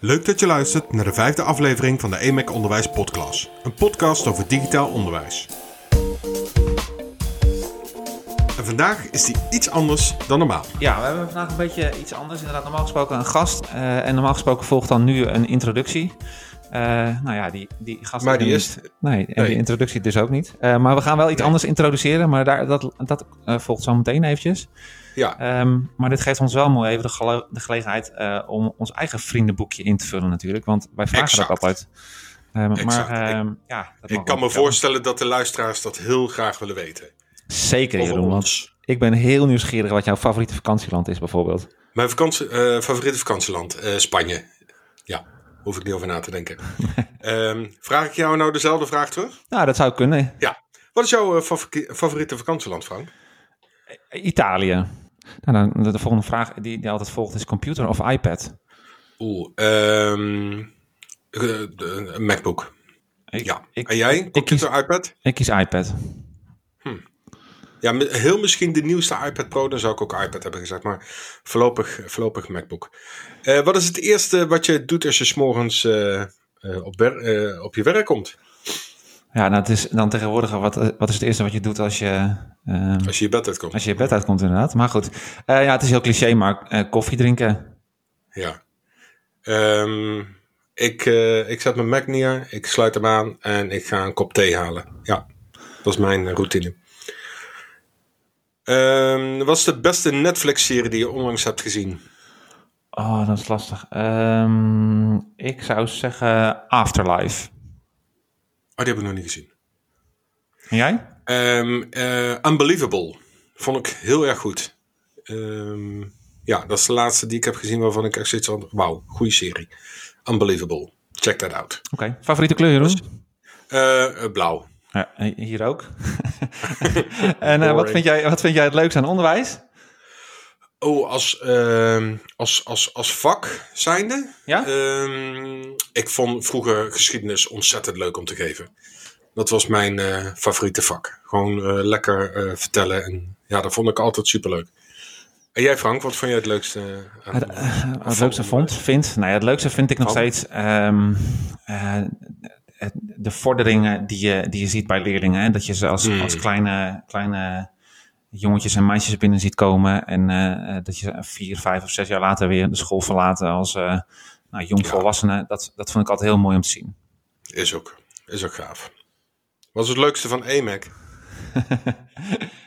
Leuk dat je luistert naar de vijfde aflevering van de EMEC Onderwijs Podcast. Een podcast over digitaal onderwijs. En vandaag is die iets anders dan normaal. Ja, we hebben vandaag een beetje iets anders. Inderdaad, normaal gesproken een gast. eh, en normaal gesproken volgt dan nu een introductie. Eh, nou ja, die, die gast... Maar die niet- is- Nee, en Nee. die introductie dus ook niet. Eh, maar we gaan wel iets Nee. anders introduceren. Maar daar, dat, dat eh, volgt zo meteen eventjes. Ja, Ehm, maar dit geeft ons wel mooi even de, gele- de gelegenheid eh, om ons eigen vriendenboekje in te vullen natuurlijk. Want wij vragen Exact. dat altijd. Ehm. Maar Ik- ehm, ja, dat ik mag kan me voorstellen dat de luisteraars dat heel graag willen weten. Zeker Over Jeroen, ons. ik ben heel nieuwsgierig wat jouw favoriete vakantieland is bijvoorbeeld. Mijn vakantie, eh, favoriete vakantieland, eh, Spanje. Ja, hoef ik niet over na te denken. Vraag ik jou nou dezelfde vraag terug? Nou, dat zou kunnen. Ja. Wat is jouw favori- favoriete vakantieland, Frank? Italië. Nou, dan, de volgende vraag die, die altijd volgt is computer of iPad? Oeh, ehm, eh, een MacBook. Ik, Ja. ik, en jij? Computer, iPad? ik kies iPad. Ja, mi- heel misschien de nieuwste iPad Pro, dan zou ik ook iPad hebben gezegd, maar voorlopig, voorlopig MacBook. Eh, wat is het eerste wat je doet als je s'morgens eh eh, op, op je werk komt? Ja, nou, het is dan tegenwoordig, wat, wat is het eerste wat je doet als je, ehm, Als je je bed uitkomt? als je je bed uitkomt inderdaad. Maar goed, Eh, ja, het is heel cliché, maar eh, koffie drinken. Ja. Ehm, ik, eh, ik zet mijn Mac neer, ik sluit hem aan en ik ga een kop thee halen. Ja, dat is mijn eh, routine. Ehm, wat is de beste Netflix-serie die je onlangs hebt gezien? Oh, dat is lastig. Ik zou zeggen Afterlife. Oh, die heb ik nog niet gezien. En jij? Ehm, eh, Unbelievable. Vond ik heel erg goed. Ehm, ja, dat is de laatste die ik heb gezien waarvan ik echt zoiets had. Wauw, goede serie. Unbelievable. Check that out. Oké, favoriete kleur Jeroen? Eh, eh, blauw. Ja, hier ook. en wat, vind jij, wat vind jij het leukste aan onderwijs? Oh, als, ehm, als, als, als vak zijnde? Ja? Ehm, ik vond vroeger geschiedenis ontzettend leuk om te geven. Dat was mijn eh, favoriete vak. Gewoon eh, lekker eh, vertellen. En ja, dat vond ik altijd superleuk. En jij Frank, wat vond jij het leukste? aan- Het, leukste vond, vind, nou ja, het leukste vind ik nog steeds ehm, eh, de vorderingen die je, die je ziet bij leerlingen. Hè? Dat je ze als, Hmm. als kleine, kleine jongetjes en meisjes binnen ziet komen. En eh, dat je vier, vijf of zes jaar later weer de school verlaten als eh nou, jongvolwassenen. Dat, dat vond ik altijd heel mooi om te zien. Is ook, is ook gaaf. Wat is het leukste van EMAC?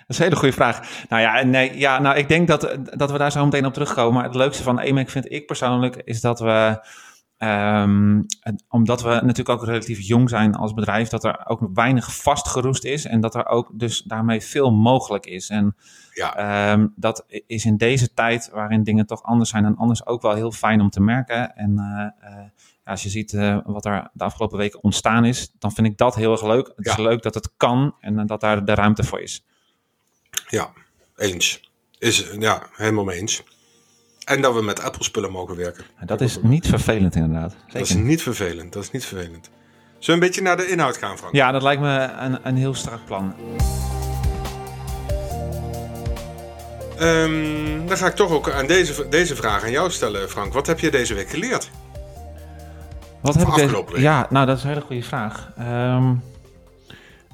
Dat is een hele goede vraag. Nou ja, nee, ja, nou, ik denk dat, dat we daar zo meteen op terugkomen. Maar het leukste van EMAC vind ik persoonlijk is dat we, ehm, omdat we natuurlijk ook relatief jong zijn als bedrijf, dat er ook weinig vastgeroest is en dat er ook dus daarmee veel mogelijk is. En Ja, ehm, dat is in deze tijd waarin dingen toch anders zijn en anders ook wel heel fijn om te merken. En eh, eh, als je ziet eh, wat er de afgelopen weken ontstaan is, dan vind ik dat heel erg leuk. Het is leuk dat het kan en dat daar de ruimte voor is. ja, eens. Is, ja, helemaal mee eens. En dat we met Apple-spullen mogen werken. Dat is niet vervelend inderdaad. Dat is niet vervelend. Dat is niet vervelend. Zullen we een beetje naar de inhoud gaan, Frank? Ja, dat lijkt me een, een heel strak plan. Ehm, dan ga ik toch ook aan deze, deze vraag aan jou stellen, Frank. Wat heb je deze week geleerd? Wat heb ik week? Ja, nou dat is een hele goede vraag. Ehm,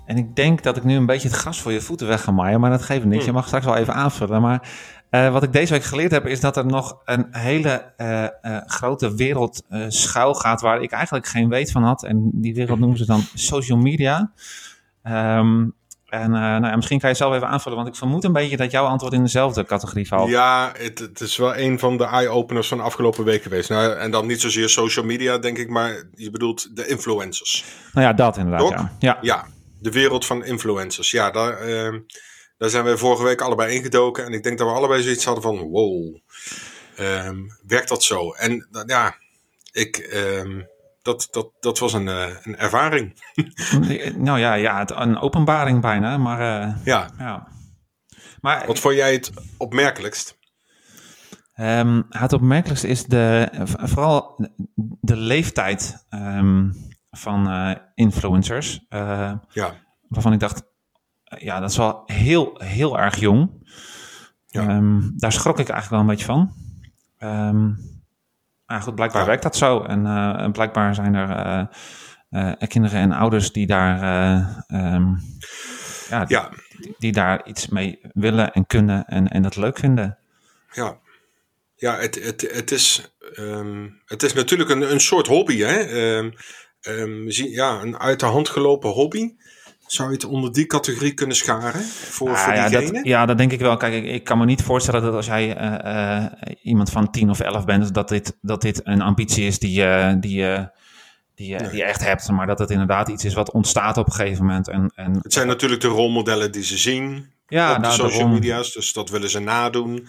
en ik denk dat ik nu een beetje het gras voor je voeten weg ga maaien, maar dat geeft niks. Hmm. Je mag straks wel even aanvullen. Maar eh, wat ik deze week geleerd heb, is dat er nog een hele eh, eh, grote wereld schuil gaat waar ik eigenlijk geen weet van had. En die wereld noemen ze dan social media. Ehm, en nou ja, misschien kan je zelf even aanvullen, want ik vermoed een beetje dat jouw antwoord in dezelfde categorie valt. Ja, het, het is wel een van de eye-openers van de afgelopen week geweest. Nou, en dan niet zozeer social media, denk ik, maar je bedoelt de influencers. Nou ja, dat inderdaad. Ja. Ja. Ja, de wereld van influencers. Ja, daar, ehm, daar zijn we vorige week allebei ingedoken. En ik denk dat we allebei zoiets hadden van, wow, ehm, werkt dat zo? En ja, ik, ehm, dat, dat, dat was een, eh, een ervaring. Nou ja, ja het, een openbaring bijna, maar eh, Ja, ja. Maar wat vond jij het opmerkelijkst? ehm, het opmerkelijkste is de, vooral de leeftijd van eh, influencers. eh, Ja, waarvan ik dacht, eh, ja, dat is wel heel, heel erg jong. Ja. Ehm, daar schrok ik eigenlijk wel een beetje van. Ehm, Nou goed, blijkbaar werkt dat zo. En, en blijkbaar zijn er kinderen en ouders die daar, ehm, ja, die, ja. Die, daar iets mee willen en kunnen en, en dat leuk vinden. Ja, ja het, het, het, is, het is natuurlijk een, een soort hobby. Hè? Um, ja, een uit de hand gelopen hobby. Zou je het onder die categorie kunnen scharen voor, ah, voor ja, dat, ja, dat denk ik wel. Kijk, ik, ik, kan me niet voorstellen dat als jij uh, uh, iemand van 10 of 11 bent, dat dit, dat dit een ambitie is die, uh, die, die, die je echt hebt. Maar dat het inderdaad iets is wat ontstaat op een gegeven moment. En, en, het zijn natuurlijk de rolmodellen die ze zien ja, op nou, de social media's. Dus dat willen ze nadoen.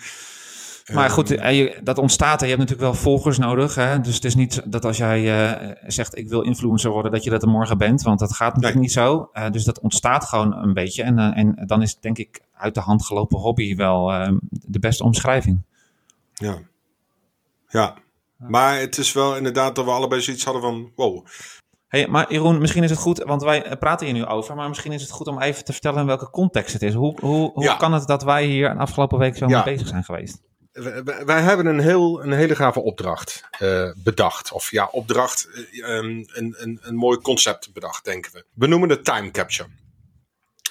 Maar goed, ehm, dat ontstaat en je hebt natuurlijk wel volgers nodig. Hè? Dus het is niet dat als jij uh, zegt ik wil influencer worden, dat je dat er morgen bent. Want dat gaat natuurlijk niet zo. Uh, dus dat ontstaat gewoon een beetje. En, uh, en dan is denk ik uit de hand gelopen hobby wel ehm, de beste omschrijving. Ja. Ja. Maar het is wel inderdaad dat we allebei zoiets hadden van wow. Hey, maar Jeroen, misschien is het goed, want wij praten hier nu over, maar misschien is het goed om even te vertellen in welke context het is. Hoe, hoe, hoe kan het dat wij hier een afgelopen week zo mee bezig zijn geweest? Wij hebben een, heel, een hele gave opdracht uh, bedacht. Of ja, opdracht, uh, een, een, een mooi concept bedacht, denken we. We noemen het time capture.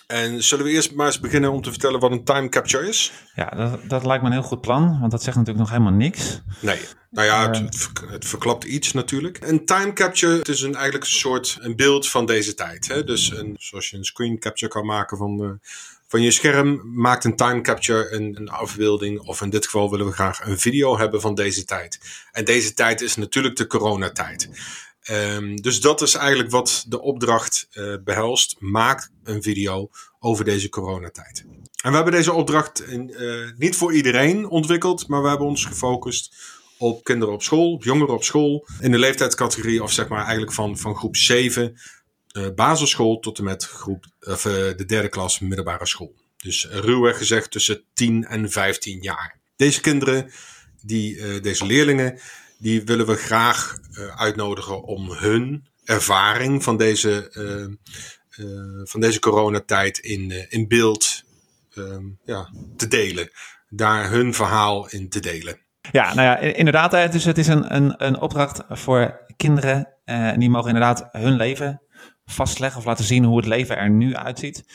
En zullen we eerst maar eens beginnen om te vertellen wat een time capture is? Ja, dat, dat lijkt me een heel goed plan, want dat zegt natuurlijk nog helemaal niks. Nee, nou ja, het, het, verklapt iets natuurlijk. Een time capture het is een, eigenlijk een soort een beeld van deze tijd. Hè? Dus een, zoals je een screen capture kan maken van, uh, van je scherm maakt een time capture een, een, afbeelding, of in dit geval willen we graag een video hebben van deze tijd. En deze tijd is natuurlijk de coronatijd. Um, dus dat is eigenlijk wat de opdracht uh, behelst. Maak een video over deze coronatijd. En we hebben deze opdracht uh, niet voor iedereen ontwikkeld, maar we hebben ons gefocust op kinderen op school, jongeren op school, in de leeftijdscategorie of zeg maar eigenlijk van, van groep 7 uh, basisschool tot en met groep, of, uh, de derde klas middelbare school. Dus uh, ruwweg gezegd tussen 10 en 15 jaar. Deze kinderen, die, deze leerlingen, die willen we graag uitnodigen om hun ervaring van deze, van deze coronatijd in, in beeld ehm, ja, te delen. Daar hun verhaal in te delen. Ja, nou ja, inderdaad. Dus het is een, een, een opdracht voor kinderen. Uh, die mogen inderdaad hun leven vastleggen of laten zien hoe het leven er nu uitziet.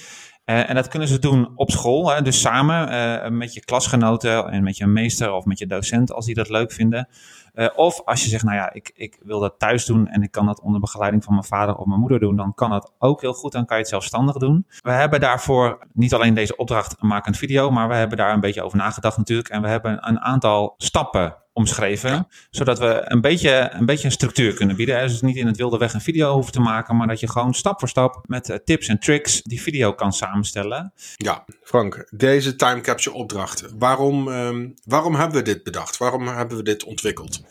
Uh, en dat kunnen ze doen op school, hè, dus samen uh, met je klasgenoten en met je meester of met je docent als die dat leuk vinden. Uh, of als je zegt, nou ja, ik, ik wil dat thuis doen en ik kan dat onder begeleiding van mijn vader of mijn moeder doen, dan kan dat ook heel goed. Dan kan je het zelfstandig doen. We hebben daarvoor niet alleen deze opdracht, maak een video, maar we hebben daar een beetje over nagedacht natuurlijk. En we hebben een aantal stappen omschreven. Zodat we een beetje, een beetje een structuur kunnen bieden. Dus niet in het wilde weg een video hoeven te maken, maar dat je gewoon stap voor stap met eh, tips en tricks die video kan samenstellen. Ja, Frank, deze time capture opdracht. Waarom, um, waarom hebben we dit bedacht? Waarom hebben we dit ontwikkeld?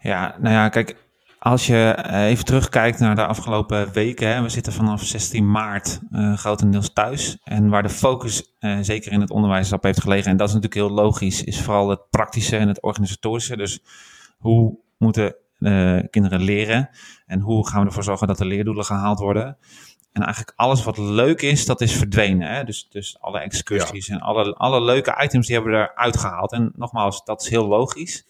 Ja, nou ja, kijk, als je eh, even terugkijkt naar de afgelopen weken, hè, we zitten vanaf 16 maart uh, grotendeels thuis. En waar de focus uh, zeker in het onderwijs op heeft gelegen, en dat is natuurlijk heel logisch, is vooral het praktische en het organisatorische. Dus hoe moeten kinderen leren en hoe gaan we ervoor zorgen dat de leerdoelen gehaald worden? En eigenlijk alles wat leuk is, dat is verdwenen. Hè? Dus, dus alle excursies en alle, alle leuke items, die hebben we eruit gehaald. En nogmaals, dat is heel logisch.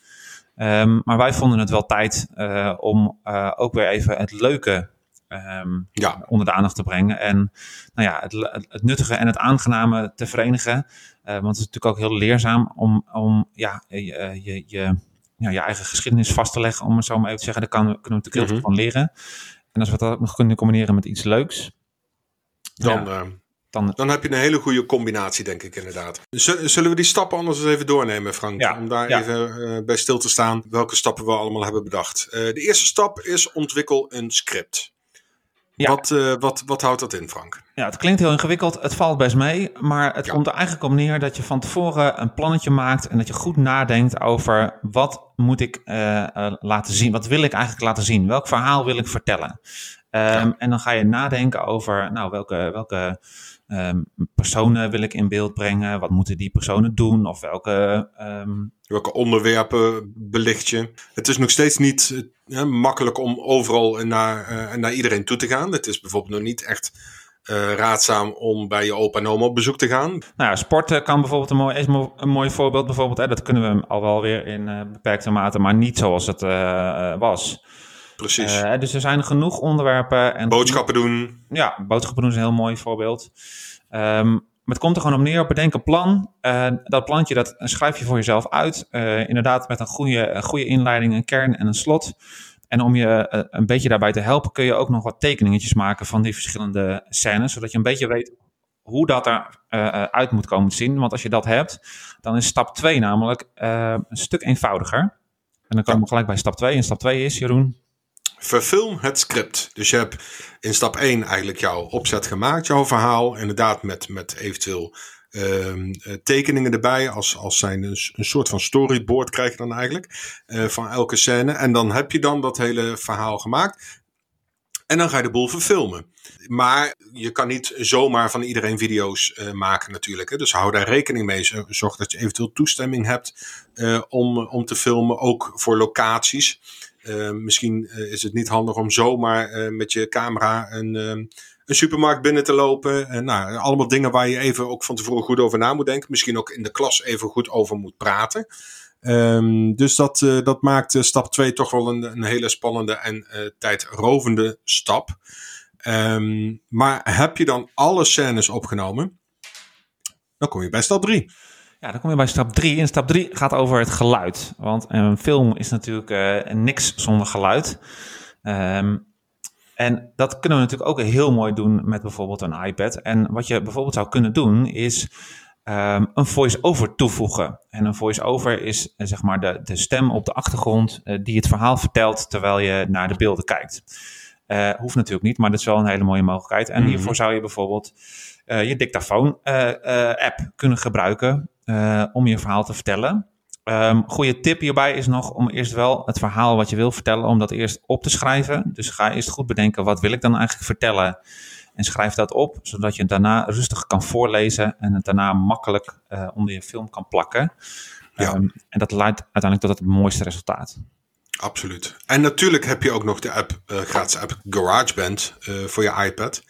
Um, maar wij vonden het wel tijd uh, om uh, ook weer even het leuke um, ja. onder de aandacht te brengen. En nou ja, het, het nuttige en het aangename te verenigen. Uh, want het is natuurlijk ook heel leerzaam om, om ja, je, je, je, ja, je eigen geschiedenis vast te leggen, om het zo maar even te zeggen. Daar kan, kunnen we natuurlijk heel veel mhm. van leren. En als we dat ook nog kunnen combineren met iets leuks. Dan, ja, dan, dan heb je een hele goede combinatie, denk ik inderdaad. Zullen we die stappen anders eens even doornemen, Frank? Ja, Om daar even uh, bij stil te staan welke stappen we allemaal hebben bedacht. Uh, de eerste stap is ontwikkel een script. Ja. Wat, uh, wat, wat houdt dat in, Frank? Ja, het klinkt heel ingewikkeld. Het valt best mee. Maar het komt er eigenlijk op neer dat je van tevoren een plannetje maakt. En dat je goed nadenkt over wat moet ik laten zien? Wat wil ik eigenlijk laten zien? Welk verhaal wil ik vertellen? Um, ja. En dan ga je nadenken over nou, welke, welke Um, personen wil ik in beeld brengen? Wat moeten die personen doen? Of welke. Um... Welke onderwerpen belicht je? Het is nog steeds niet uh, makkelijk om overal naar, uh, naar iedereen toe te gaan. Het is bijvoorbeeld nog niet echt uh, raadzaam om bij je opa en oma op bezoek te gaan? Nou ja, sport kan bijvoorbeeld een mooi, is een mooi voorbeeld. Bijvoorbeeld, hè, dat kunnen we al wel weer in uh, beperkte mate, maar niet zoals het uh, was. Precies. dus er zijn genoeg onderwerpen. En boodschappen doen. Ja, boodschappen doen is een heel mooi voorbeeld. Um, maar het komt er gewoon op neer, bedenk een plan. Uh, dat plantje dat schrijf je voor jezelf uit. Uh, inderdaad met een goede, een goede inleiding, een kern en een slot. En om je een beetje daarbij te helpen kun je ook nog wat tekeningetjes maken van die verschillende scènes. Zodat je een beetje weet hoe dat eruit uit moet komen te zien. Want als je dat hebt, dan is stap 2 namelijk een stuk eenvoudiger. En dan komen we gelijk bij stap 2. En stap 2 is, Jeroen? Verfilm het script. Dus je hebt in stap 1 eigenlijk jouw opzet gemaakt, jouw verhaal. Inderdaad, met, met eventueel uh, tekeningen erbij. Als, als zijn een, een, soort van storyboard krijg je dan eigenlijk. Uh, van elke scène. En dan heb je dan dat hele verhaal gemaakt. En dan ga je de boel verfilmen. Maar je kan niet zomaar van iedereen video's uh, maken natuurlijk. Hè. Dus hou daar rekening mee. Zorg dat je eventueel toestemming hebt om, om te filmen. Ook voor locaties. Uh, misschien uh, is het niet handig om zomaar uh, met je camera een, een supermarkt binnen te lopen. En, nou, allemaal dingen waar je even ook van tevoren goed over na moet denken. Misschien ook in de klas even goed over moet praten. Um, dus dat, dat maakt stap 2 toch wel een, een hele spannende en tijdrovende stap. Um, maar heb je dan alle scènes opgenomen? Dan kom je bij stap 3. Ja, dan kom je bij stap 3. En stap 3 gaat over het geluid. Want een film is natuurlijk uh, niks zonder geluid. Um, en dat kunnen we natuurlijk ook heel mooi doen met bijvoorbeeld een iPad. En wat je bijvoorbeeld zou kunnen doen is um, een voice-over toevoegen. En een voice-over is uh, zeg maar de, de stem op de achtergrond uh, die het verhaal vertelt terwijl je naar de beelden kijkt. hoeft natuurlijk niet, maar dat is wel een hele mooie mogelijkheid. En mm -hmm. hiervoor zou je bijvoorbeeld je dictafoon-app kunnen gebruiken uh, om je verhaal te vertellen. Um, goede tip hierbij is nog om eerst wel het verhaal wat je wil vertellen, om dat eerst op te schrijven. Dus ga eerst goed bedenken, wat wil ik dan eigenlijk vertellen? En schrijf dat op, zodat je het daarna rustig kan voorlezen en het daarna makkelijk uh, onder je film kan plakken. Ja. Um, en dat leidt uiteindelijk tot het mooiste resultaat. Absoluut. En natuurlijk heb je ook nog de app, uh, gratis app GarageBand uh, voor je iPad.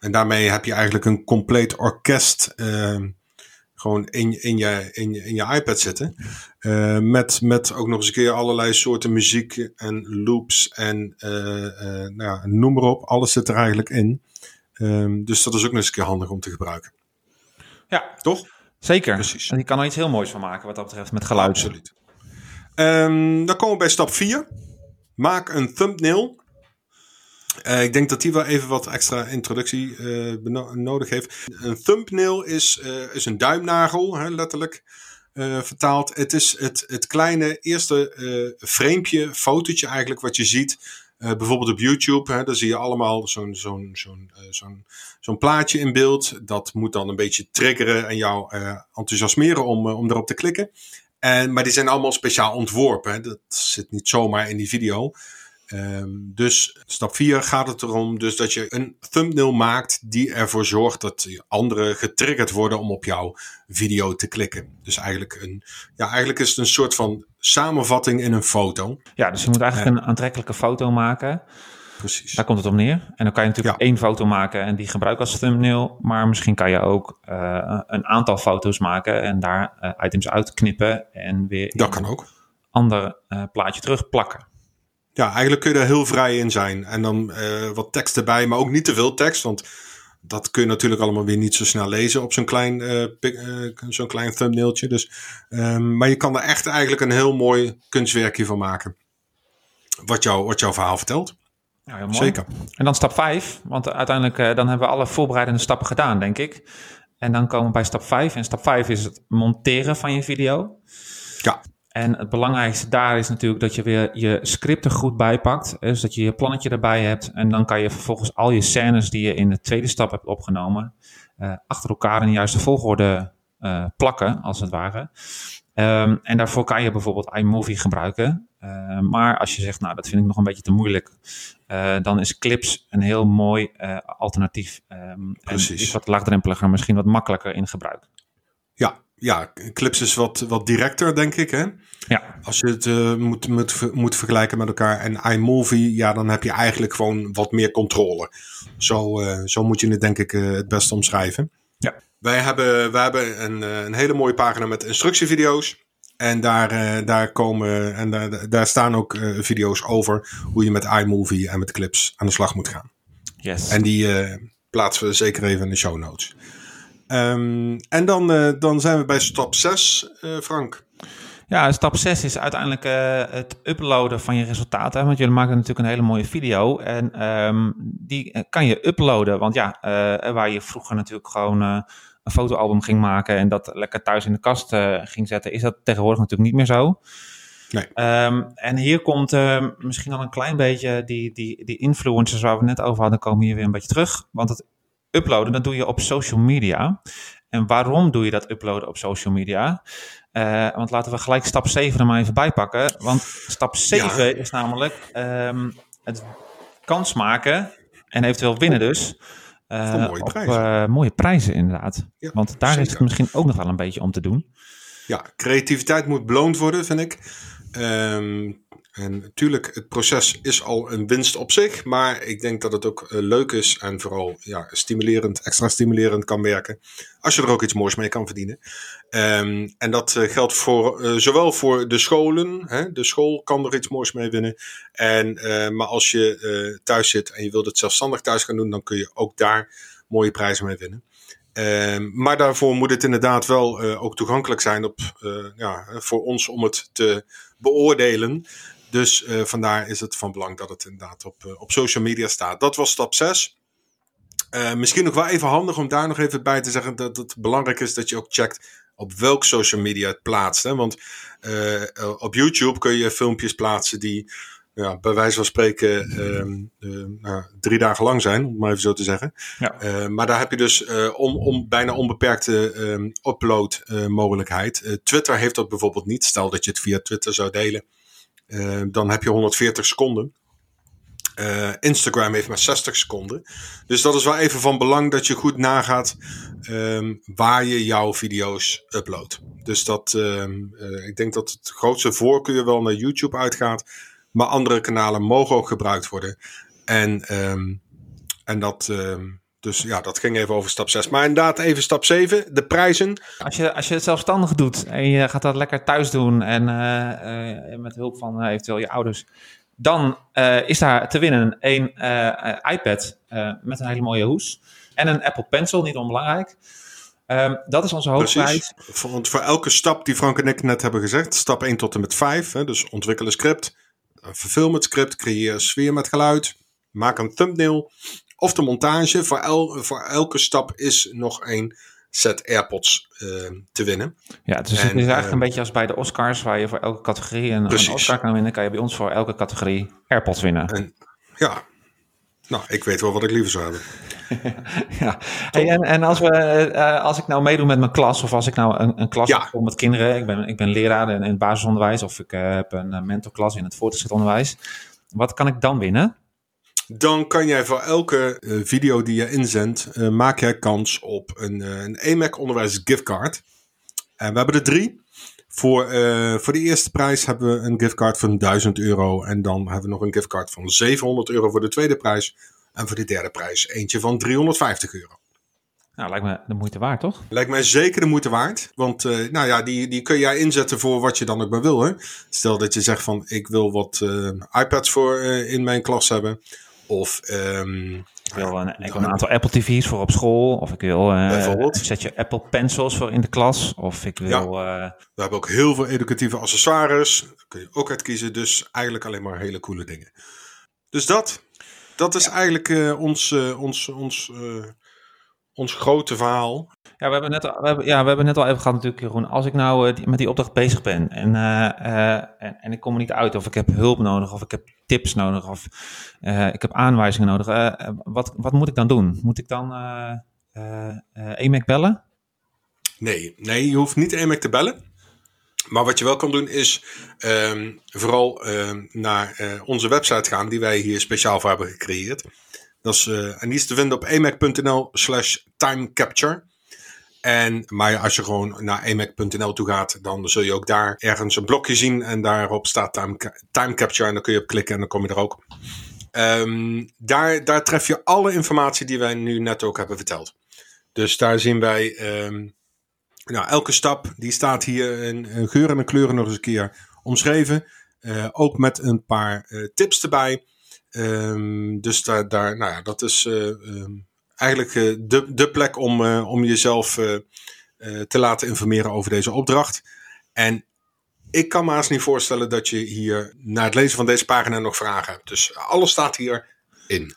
En daarmee heb je eigenlijk een compleet orkest uh, gewoon in, in, je, in, je, in je iPad zitten. Uh, met, met ook nog eens een keer allerlei soorten muziek en loops en uh, uh, nou, noem maar op. Alles zit er eigenlijk in. Um, dus dat is ook nog eens een keer handig om te gebruiken. Ja, toch? Zeker. Precies. En die kan er iets heel moois van maken wat dat betreft met geluid. Absoluut. Um, dan komen we bij stap 4. Maak een thumbnail uh, ik denk dat die wel even wat extra introductie uh, nodig heeft. Een thumbnail is, uh, is een duimnagel, hè, letterlijk vertaald. Het is het, het kleine eerste framepje, fotootje eigenlijk, wat je ziet. bijvoorbeeld op YouTube, hè, daar zie je allemaal zo'n zo'n zo'n zo'n zo'n plaatje in beeld. Dat moet dan een beetje triggeren en jou enthousiasmeren om, om erop te klikken. En, maar die zijn allemaal speciaal ontworpen. Hè. Dat zit niet zomaar in die video. Um, dus stap 4 gaat het erom dus dat je een thumbnail maakt die ervoor zorgt dat anderen getriggerd worden om op jouw video te klikken. Dus eigenlijk, een, ja, eigenlijk is het een soort van samenvatting in een foto. Ja, dus je moet eigenlijk uh, een aantrekkelijke foto maken. Precies. Daar komt het op neer. En dan kan je natuurlijk ja. één foto maken en die gebruiken als thumbnail. Maar misschien kan je ook uh, een aantal foto's maken en daar uh, items uitknippen en weer dat kan ook. ander plaatje terugplakken. Ja, eigenlijk kun je er heel vrij in zijn. En dan uh, wat tekst erbij, maar ook niet te veel tekst. Want dat kun je natuurlijk allemaal weer niet zo snel lezen op zo'n klein, uh, uh, zo'n klein thumbnailtje. Dus, um, maar je kan er echt eigenlijk een heel mooi kunstwerkje van maken. Wat, jou, wat jouw verhaal vertelt. Ja. Zeker. En dan stap 5. Want uiteindelijk dan hebben we alle voorbereidende stappen gedaan, denk ik. En dan komen we bij stap 5. En stap 5 is het monteren van je video. Ja. En het belangrijkste daar is natuurlijk dat je weer je script er goed bijpakt. Dus dat je je plannetje erbij hebt. En dan kan je vervolgens al je scènes die je in de tweede stap hebt opgenomen, uh, achter elkaar in de juiste volgorde uh, plakken, als het ware. Um, en daarvoor kan je bijvoorbeeld iMovie gebruiken. Uh, maar als je zegt, nou, dat vind ik nog een beetje te moeilijk, dan is Clips een heel mooi alternatief. Um, Precies. En is wat laagdrempeliger, misschien wat makkelijker in gebruik. Ja, ja, Clips is wat, wat directer, denk ik. Hè? Ja. Als je het uh, moet, moet, moet vergelijken met elkaar. En iMovie, ja, dan heb je eigenlijk gewoon wat meer controle. Zo, uh, zo moet je het, denk ik, uh, het best omschrijven. Ja. Wij hebben, wij hebben een, een hele mooie pagina met instructievideo's. En daar, daar komen en daar, daar staan ook video's over hoe je met iMovie en met clips aan de slag moet gaan. Yes. En die plaatsen we zeker even in de show notes. Um, en dan, uh, dan zijn we bij stap 6, uh, Frank. Ja, stap 6 is uiteindelijk uh, het uploaden van je resultaten. Want jullie maken natuurlijk een hele mooie video. En um, die kan je uploaden. Want ja, waar je vroeger natuurlijk gewoon een fotoalbum ging maken en dat lekker thuis in de kast ging zetten, is dat tegenwoordig natuurlijk niet meer zo. Nee. Um, en hier komt uh, misschien al een klein beetje die, die, die influencers waar we net over hadden, komen hier weer een beetje terug. Want het uploaden, dat doe je op social media. En waarom doe je dat uploaden op social media? Uh, want laten we gelijk stap 7 er maar even bij pakken. Want stap 7 ja. is namelijk um, het kans maken en eventueel winnen dus. Uh, mooie op prijzen. Uh, mooie prijzen, inderdaad. Ja, Want daar zeker. is het misschien ook nog wel een beetje om te doen. Ja, creativiteit moet beloond worden, vind ik. Um, en natuurlijk, het proces is al een winst op zich, maar ik denk dat het ook uh, leuk is en vooral ja, stimulerend, extra stimulerend kan werken. Als je er ook iets moois mee kan verdienen. Um, en dat uh, geldt voor, uh, zowel voor de scholen, hè, de school kan er iets moois mee winnen. En, maar als je thuis zit en je wilt het zelfstandig thuis gaan doen, dan kun je ook daar mooie prijzen mee winnen. Uh, maar daarvoor moet het inderdaad wel ook toegankelijk zijn op, ja, voor ons om het te beoordelen. Dus vandaar is het van belang dat het inderdaad op, op social media staat. Dat was stap 6. misschien nog wel even handig om daar nog even bij te zeggen dat het belangrijk is dat je ook checkt op welk social media het plaatst. Hè? Want op YouTube kun je filmpjes plaatsen die ja, bij wijze van spreken uh, uh, nou, drie dagen lang zijn, om het maar even zo te zeggen. Ja. Maar daar heb je dus om, om, bijna onbeperkte ehm, upload mogelijkheid. Twitter heeft dat bijvoorbeeld niet. Stel dat je het via Twitter zou delen, dan heb je 140 seconden. Instagram heeft maar 60 seconden. Dus dat is wel even van belang dat je goed nagaat um, waar je jouw video's uploadt. Dus dat, ik denk dat het grootste voorkeur wel naar YouTube uitgaat. Maar andere kanalen mogen ook gebruikt worden. En, en dat, dus ja, dat ging even over stap 6. Maar inderdaad, even stap 7, de prijzen. Als je, als je het zelfstandig doet en je gaat dat lekker thuis doen en uh, uh, met hulp van uh, eventueel je ouders, dan is daar te winnen een iPad met een hele mooie hoes en een Apple Pencil, niet onbelangrijk. Um, dat is onze hoofdprijs. Want voor elke stap die Frank en ik net hebben gezegd, stap 1 tot en met 5, hè, dus ontwikkel een script, vervul met script, creëer een sfeer met geluid, maak een thumbnail of de montage. Voor, el, voor elke stap is nog een set AirPods uh, te winnen. Ja, dus en, het is eigenlijk een beetje als bij de Oscars, waar je voor elke categorie een, een, Oscar kan winnen, kan je bij ons voor elke categorie AirPods winnen. En, ja, nou, ik weet wel wat ik liever zou hebben. ja, hey, en, en als, we, uh, als ik nou meedoe met mijn klas, of als ik nou een, een klas ja. heb met kinderen, ik ben, ik ben leraar in, in het basisonderwijs, of ik uh, heb een mentorklas in het voortgezet onderwijs, wat kan ik dan winnen? Dan kan jij voor elke uh, video die je inzendt, maak jij kans op een, een EMAC onderwijs giftcard. En we hebben er drie. Voor, voor de eerste prijs hebben we een giftcard van 1000 euro. En dan hebben we nog een giftcard van 700 euro voor de tweede prijs. En voor de derde prijs eentje van 350 euro. Nou, lijkt me de moeite waard, toch? Lijkt mij zeker de moeite waard. Want uh, nou ja, die, die kun jij inzetten voor wat je dan ook maar wil. Hè? Stel dat je zegt van ik wil wat uh, iPads voor uh, in mijn klas hebben. Of um, ik wil een, ik wil een aantal Apple TV's voor op school. Of ik wil een setje Apple Pencils voor in de klas. Of ik wil... Ja, we hebben ook heel veel educatieve accessoires. Daar kun je ook uit kiezen. Dus eigenlijk alleen maar hele coole dingen. Dus dat dat is ja. eigenlijk uh, ons, uh, ons, ons, uh, ons grote verhaal. Ja, we hebben net al, we hebben, ja, we hebben net al even gehad natuurlijk, Jeroen. Als ik nou die, met die opdracht bezig ben en, en, en, ik kom er niet uit, of ik heb hulp nodig, of ik heb tips nodig, of ik heb aanwijzingen nodig. wat, wat moet ik dan doen? Moet ik dan EMAC bellen? Nee, nee, je hoeft niet EMAC te bellen. Maar wat je wel kan doen is um, vooral um, naar onze website gaan die wij hier speciaal voor hebben gecreëerd. Dat is, uh, en die is te vinden op emac.nl slash timecapture. En, maar als je gewoon naar emac.nl toe gaat, dan zul je ook daar ergens een blokje zien. En daarop staat time, capture. En dan kun je op klikken en dan kom je er ook. Ehm, daar, daar tref je alle informatie die wij nu net ook hebben verteld. Dus daar zien wij ehm, nou, elke stap, die staat hier in, geur en kleuren nog eens een keer omschreven. Uh, ook met een paar uh, tips erbij. Um, dus daar, daar, nou ja, dat is um, eigenlijk de, de plek om, om jezelf te laten informeren over deze opdracht. En ik kan me haast niet voorstellen dat je hier na het lezen van deze pagina nog vragen hebt. Dus alles staat hier in.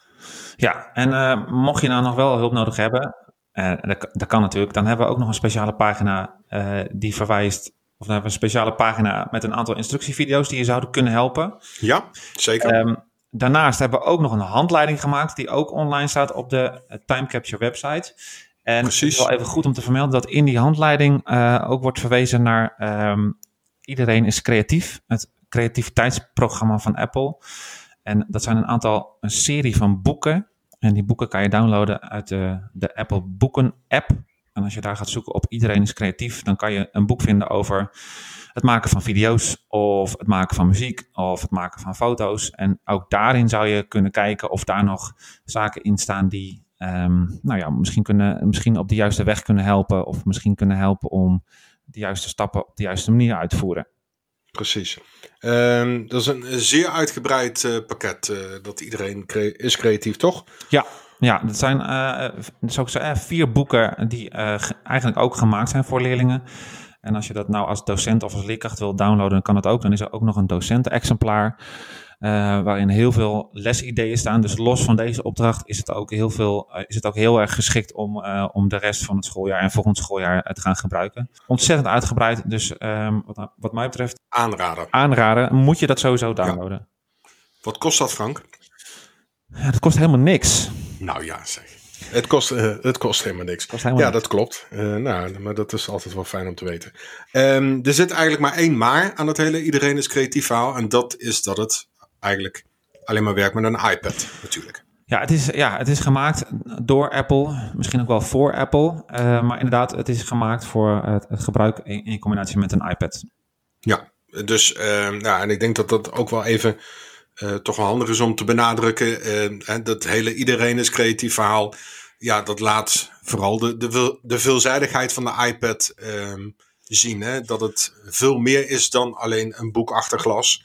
Ja, en mocht je nou nog wel hulp nodig hebben, uh, dat, dat, kan natuurlijk. Dan hebben we ook nog een speciale pagina uh, die verwijst. Of dan hebben we een speciale pagina met een aantal instructievideo's die je zouden kunnen helpen. Ja, zeker. Um, daarnaast hebben we ook nog een handleiding gemaakt die ook online staat op de Time Capture website. En Precies. het is wel even goed om te vermelden dat in die handleiding uh, ook wordt verwezen naar um, Iedereen is creatief, het creativiteitsprogramma van Apple. En dat zijn een aantal, een serie van boeken en die boeken kan je downloaden uit de, de Apple Boeken app. En als je daar gaat zoeken op Iedereen is creatief, dan kan je een boek vinden over het maken van video's of het maken van muziek of het maken van foto's. En ook daarin zou je kunnen kijken of daar nog zaken in staan die um, nou ja, misschien, kunnen, misschien op de juiste weg kunnen helpen of misschien kunnen helpen om de juiste stappen op de juiste manier uit te voeren. Precies. Um, dat is een zeer uitgebreid uh, pakket. Uh, dat iedereen cre is creatief, toch? Ja, ja dat zijn uh, zou ik zeggen, vier boeken die eigenlijk ook gemaakt zijn voor leerlingen. En als je dat nou als docent of als leerkracht wil downloaden, dan kan dat ook. Dan is er ook nog een docenten-exemplaar. Uh, waarin heel veel lesideeën staan. Dus los van deze opdracht is het ook heel, veel, uh, is het ook heel erg geschikt om, uh, om de rest van het schooljaar en volgend schooljaar te gaan gebruiken. Ontzettend uitgebreid. Dus um, wat, wat, mij betreft. Aanraden. Aanraden. Moet je dat sowieso downloaden. Ja. Wat kost dat, Frank? Ja, dat kost helemaal niks. Nou ja, zeg. Het kost, het kost helemaal niks. Kost helemaal ja, niks. dat klopt. nou, maar dat is altijd wel fijn om te weten. Um, er zit eigenlijk maar één maar aan het hele iedereen is creatief verhaal. En dat is dat het eigenlijk alleen maar werkt met een iPad natuurlijk. Ja het, is, ja, het is gemaakt door Apple, misschien ook wel voor Apple. Uh, maar inderdaad, het is gemaakt voor het, het gebruik in, in, combinatie met een iPad. Ja, dus nou, en ik denk dat dat ook wel even uh, toch wel handig is om te benadrukken. Uh, dat hele iedereen is creatief verhaal. Ja, dat laat vooral de, de, de veelzijdigheid van de iPad ehm, zien. Hè? Dat het veel meer is dan alleen een boek achter glas.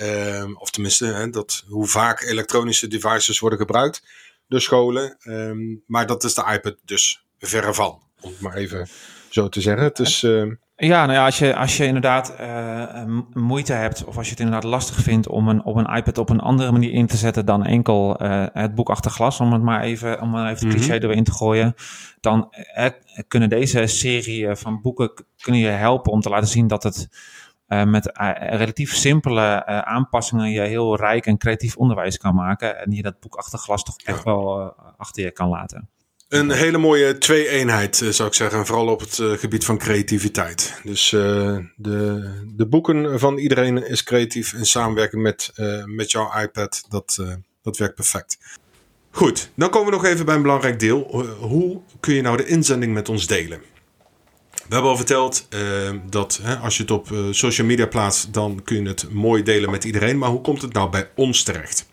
Um, of tenminste, hè, dat, hoe vaak elektronische devices worden gebruikt door scholen. Um, maar dat is de iPad dus verre van, om het maar even zo te zeggen. Het is, ja, nou ja, als je, als je inderdaad uh, moeite hebt of als je het inderdaad lastig vindt om een, op een iPad op een andere manier in te zetten dan enkel uh, het boek achter glas, om het maar even, om maar even de cliché mm -hmm. erin te gooien, dan kunnen deze serie van boeken kunnen je helpen om te laten zien dat het uh, met relatief simpele aanpassingen je heel rijk en creatief onderwijs kan maken. En je dat boek achter glas toch echt wel achter je kan laten. Een hele mooie twee-eenheid, zou ik zeggen. Vooral op het gebied van creativiteit. Dus de, de boeken van iedereen is creatief in samenwerking met, met jouw iPad. Dat, dat werkt perfect. Goed, dan komen we nog even bij een belangrijk deel. Hoe kun je nou de inzending met ons delen? We hebben al verteld dat hè, als je het op social media plaatst, dan kun je het mooi delen met iedereen. Maar hoe komt het nou bij ons terecht?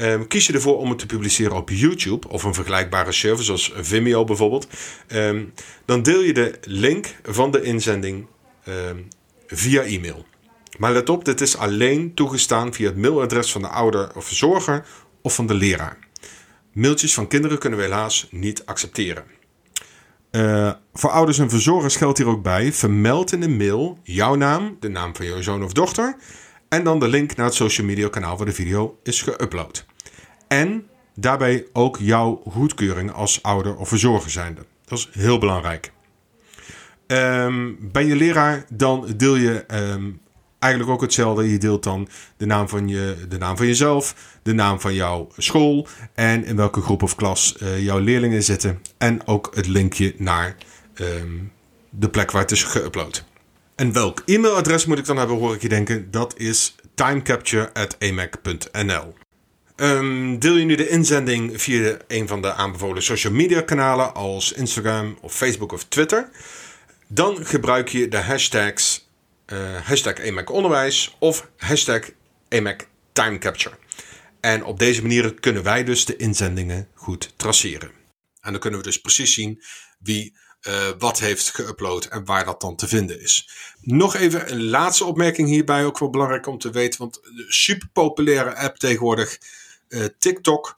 Um, kies je ervoor om het te publiceren op YouTube of een vergelijkbare service zoals Vimeo bijvoorbeeld, um, dan deel je de link van de inzending um, via e-mail. Maar let op, dit is alleen toegestaan via het mailadres van de ouder of verzorger of van de leraar. Mailtjes van kinderen kunnen we helaas niet accepteren. Uh, voor ouders en verzorgers geldt hier ook bij: vermeld in de mail jouw naam, de naam van jouw zoon of dochter, en dan de link naar het social media kanaal waar de video is geüpload. En daarbij ook jouw goedkeuring als ouder of verzorger zijnde. Dat is heel belangrijk. Um, bij je leraar dan deel je um, eigenlijk ook hetzelfde. Je deelt dan de naam van, je, de naam van jezelf, de naam van jouw school en in welke groep of klas uh, jouw leerlingen zitten. En ook het linkje naar um, de plek waar het is geüpload. En welk e-mailadres moet ik dan hebben, hoor ik je denken? Dat is timecapture.emac.nl. Ehm, deel je nu de inzending via een van de aanbevolen social media kanalen als Instagram of Facebook of Twitter, dan gebruik je de hashtags uh, hashtag EMAC onderwijs of hashtag EMAC timecapture. En op deze manier kunnen wij dus de inzendingen goed traceren. En dan kunnen we dus precies zien wie uh, wat heeft geüpload en waar dat dan te vinden is. Nog even een laatste opmerking hierbij, ook wel belangrijk om te weten, want de super populaire app tegenwoordig, uh, TikTok.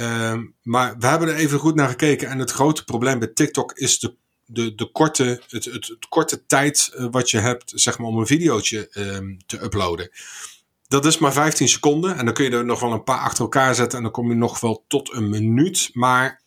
Uh, maar we hebben er even goed naar gekeken en het grote probleem bij TikTok is de, de, de korte, het, het, korte tijd uh, wat je hebt zeg maar, om een videootje ehm, te uploaden. Dat is maar 15 seconden en dan kun je er nog wel een paar achter elkaar zetten en dan kom je nog wel tot een minuut. Maar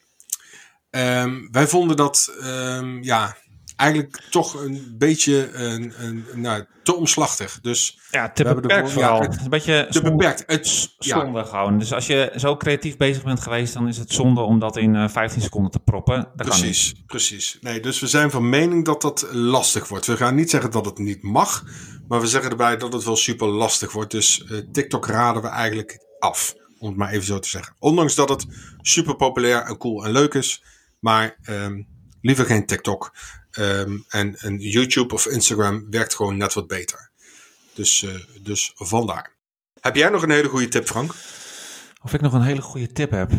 Um, wij vonden dat um, ja, eigenlijk toch een beetje een, een, nou, te omslachtig. Dus ja, te we beperkt de, vooral. Ja, het, een beetje te zonde, beperkt. Het, zonde ja. gewoon. Dus als je zo creatief bezig bent geweest, dan is het zonde om dat in uh, 15 seconden te proppen. Dat precies, precies. Nee, dus we zijn van mening dat dat lastig wordt. We gaan niet zeggen dat het niet mag, maar we zeggen erbij dat het wel super lastig wordt. Dus uh, TikTok raden we eigenlijk af, om het maar even zo te zeggen. Ondanks dat het super populair en cool en leuk is, maar um, liever geen TikTok. Um, en, en YouTube of Instagram werkt gewoon net wat beter. Dus, uh, dus vandaar. Heb jij nog een hele goede tip, Frank? Of ik nog een hele goede tip heb?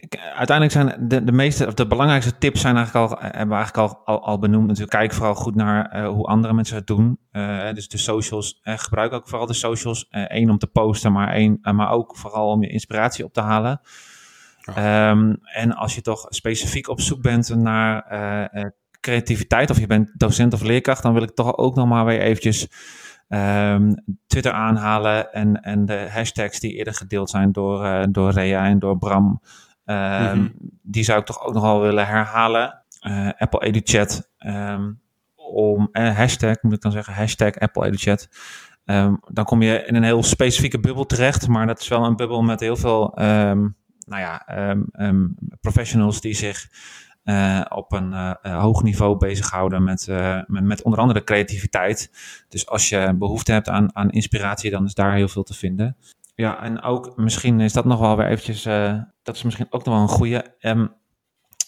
Ik, uiteindelijk zijn de, de meeste, of de belangrijkste tips zijn eigenlijk al, hebben we eigenlijk al, al, al benoemd. Natuurlijk, kijk vooral goed naar hoe andere mensen het doen. Dus de socials, uh, gebruik ook vooral de socials. Eén om te posten, maar, één, maar ook vooral om je inspiratie op te halen. Um, en als je toch specifiek op zoek bent naar uh, creativiteit, of je bent docent of leerkracht, dan wil ik toch ook nog maar weer eventjes um, Twitter aanhalen en, en de hashtags die eerder gedeeld zijn door, uh, door Rea en door Bram. Um, mm-hmm. Die zou ik toch ook nog wel willen herhalen. Uh, Apple EduChat. Om, uh, hashtag, moet ik dan zeggen, hashtag Apple EduChat. Um, dan kom je in een heel specifieke bubbel terecht, maar dat is wel een bubbel met heel veel um, nou ja, um, um, professionals die zich uh, op een uh, hoog niveau bezighouden met, uh, met, met, onder andere creativiteit. Dus als je behoefte hebt aan, aan inspiratie, dan is daar heel veel te vinden. Ja, en ook misschien is dat nog wel weer eventjes, dat is misschien ook nog wel een goede. Um,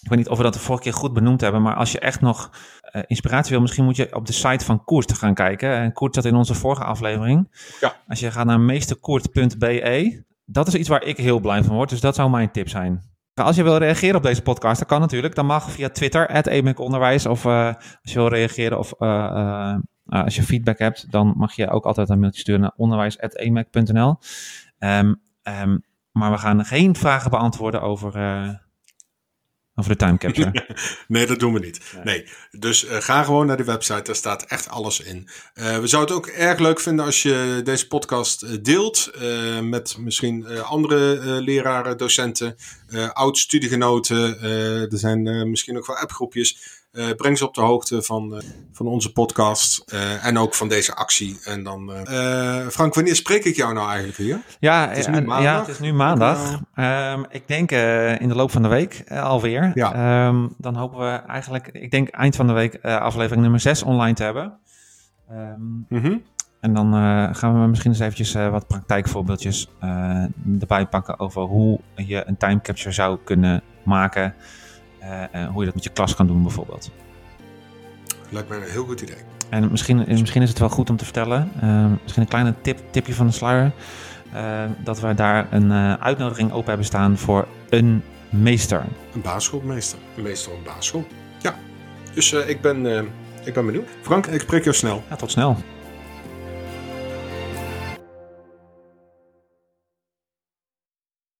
ik weet niet of we dat de vorige keer goed benoemd hebben, maar als je echt nog inspiratie wil, misschien moet je op de site van Koert te gaan kijken. En Koert zat in onze vorige aflevering. Ja. Als je gaat naar meesterkoert.be, dat is iets waar ik heel blij van word. Dus dat zou mijn tip zijn. Als je wil reageren op deze podcast, dat kan natuurlijk. Dan mag via Twitter, @emekonderwijs. Of uh, als je wil reageren of uh, uh, als je feedback hebt, dan mag je ook altijd een mailtje sturen naar onderwijs.emac.nl. Ehm, um, maar we gaan geen vragen beantwoorden over over de time capture. nee, dat doen we niet. Nee. Dus uh, ga gewoon naar de website, daar staat echt alles in. Uh, we zouden het ook erg leuk vinden als je deze podcast uh, deelt met misschien andere leraren, docenten, oud-studiegenoten. er zijn misschien ook wel appgroepjes. Uh, breng ze op de hoogte van, uh, van onze podcast uh, en ook van deze actie. En dan, Frank, wanneer spreek ik jou nou eigenlijk hier? Ja, het is nu maandag. Ja, het is nu maandag. Um, ik denk in de loop van de week alweer. Ja. Um, dan hopen we eigenlijk, ik denk eind van de week aflevering nummer 6 online te hebben. Um, mm -hmm. En dan gaan we misschien eens eventjes wat praktijkvoorbeeldjes erbij pakken over hoe je een time capture zou kunnen maken. Uh, hoe je dat met je klas kan doen bijvoorbeeld. Lijkt mij een heel goed idee. En misschien, misschien is het wel goed om te vertellen, misschien een kleine tip, tipje van de sluier, dat we daar een uitnodiging open hebben staan voor een meester. Een basisschoolmeester. Een meester op basisschool. Ja, dus ik, ben, ik ben benieuwd. Frank, ik spreek jou snel. Ja, tot snel.